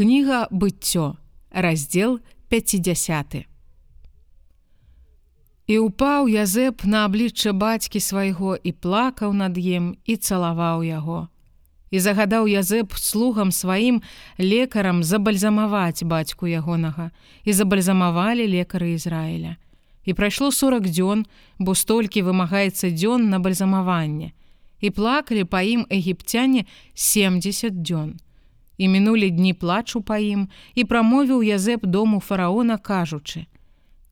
Кніга быццё, раздзел 50. І ўпаў Язэп на аблічча бацькі свайго і плакаў над ім і цалаваў яго. І загадаў Язэп слугам сваім лекарам забальзамаваць бацьку ягонага і забальзамавалі лекары Ізраіля. І прайшло 40 дзён, бо столькі вымагаецца дзён на бальзамаванне. І плакалі па ім егіпцяне 70 дзён. І мінулі дні плачу па ім і прамовіў Язэп дому фараона кажучы: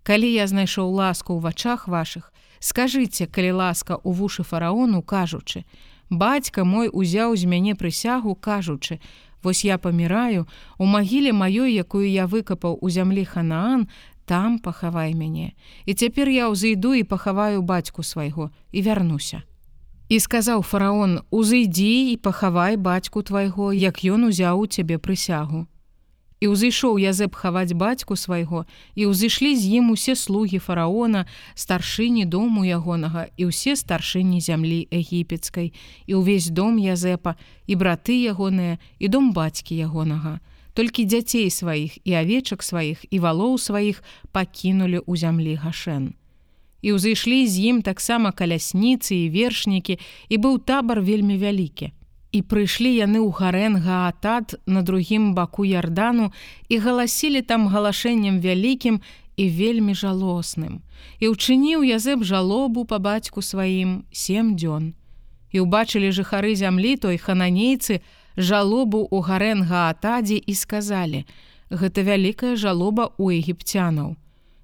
Калі я знайшоў ласку ў вачах вашых, скажыце, калі ласка ў вушы фараону кажучы: Бацька мой узяў з мяне прысягу кажучы: Вось я паміраю, у магіле маёй, якую я выкапаў у зямлі ханаан, там пахавай мяне. І цяпер я ўзыйду і пахаваю бацьку свайго і вярнуся. І сказаў фараон: Узыйдзі і пахавай бацьку твайго, як ён узяў у цябе прысягу. І ўзышоў Язэп хаваць бацьку свайго і ўзышлі з ім усе слугі фараона, старшыні дому ягонага і ўсе старшыні зямлі егіпецкай, і ўвесь дом Язэпа і браты ягоныя і дом бацькі ягонага. Толькі дзяцей сваіх і авечак сваіх і валоў сваіх пакінулі ў зямлі гашэн і ўзышлі з ім таксама калясніцы і вершнікі і быў табар вельмі вялікі. І прыйшлі яны ў гарэн гаатат на другім баку ярдану і галасілі там галашэннем вялікім і вельмі жалосным. І ўчыніў язэб жалобу па бацьку сваім сем дзён. І ўбачылі жыхары зямлі той хананейцы жалобу ў гарэн гаатадзе і сказалі: « Гэта вялікая жалоба ў егіпцянаў.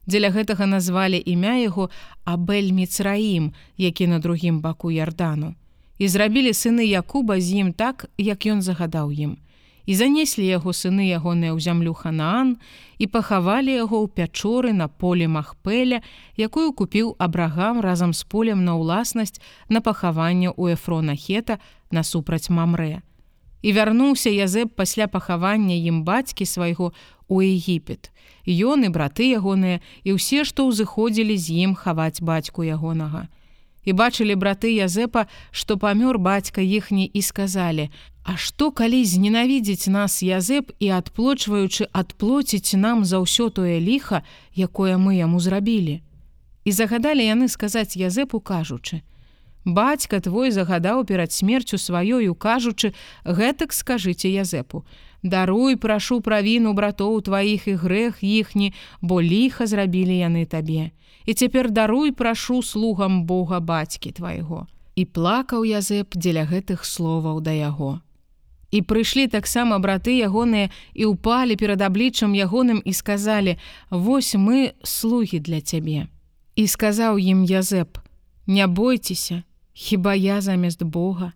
Дзеля гэтага назвалі імя яго Абель Міцраім, які на другім баку ярдану. І зрабілі сыны Якуба з ім так, як ён загадаў ім. І занеслі яго сыны ягоныя ў зямлю Ханаан і пахавалі яго ў пячоры на поле Махпеля, якую купіў Абрагам разам з полем на ўласнасць на пахаванне ў Эфрона Хета насупраць Мамрэ. І вярнуўся Язэб пасля пахавання ім бацькі свайго у Егіпет. Ён і браты ягоныя і ўсе, што ўзыходзілі з ім хаваць бацьку ягонага. І бачылі браты Язэпа, што памёр бацька іхні і сказалі: « А што калі зненавідзець нас Язэп і адплочваючы адплоціць нам за ўсё тое ліха, якое мы яму зрабілі. І загадалі яны сказаць Язэпу кажучы: « Бацька твой загадаў перад смерцю сваёю кажучы, гэтак скажыце Язэпу: Даруй прашу правіну братоў тваіх і грэх іхні, бо ліха зрабілі яны табе. І цяпер даруй прашу слугам Бога бацькі твайго. І плакаў Язэп дзеля гэтых словаў да яго. І прыйшлі таксама браты ягоныя і ўпалі перад абліччам ягоным і сказалі: « Вось мы слугі для цябе. І сказаў ім Язэп: « Не бойцеся, хіба я замест Бога,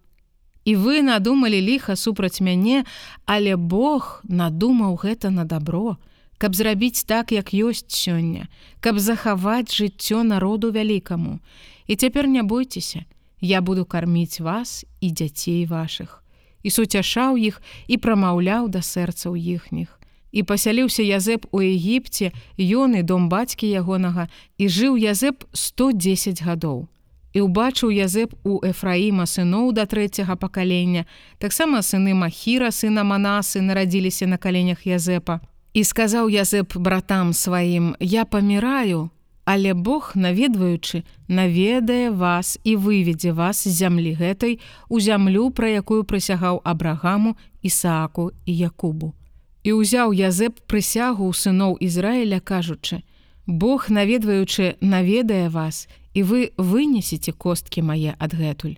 І вы надумалі ліха супраць мяне, але Бог надумаў гэта на добро, каб зрабіць так, як ёсць сёння, каб захаваць жыццё народу вялікаму. І цяпер не бойцеся, я буду карміць вас і дзяцей вашых. І суцяшаў іх і прамаўляў да сэрцаў іхніх. І пасяліўся Язэп у Егіпце, ён і дом бацькі ягонага, і жыў Язэп 110 гадоў. І ўбачыў Язэп у Эфраіма сыноў да трэцяга пакалення, таксама сыны Махіра сына Манасы нарадзіліся на каленях Язэпа. І сказаў Язэп братам сваім: « Я паміраю, але Бог, наведваючы, наведае вас і выведзе вас з зямлі гэтай у зямлю, пра якую прысягаў Абрагаму, Ісааку і Якубу. І ўзяў Язэп прысягу ў сыноў Ізраіля, кажучы: « Бог, наведваючы, наведае вас, і вы вынесеце косткі мае адгэтуль.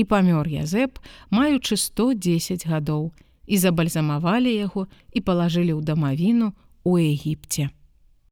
І памёр Язэп, маючы 110 гадоў, і забальзамавалі яго і палажылі ў дамавіну у Егіпце.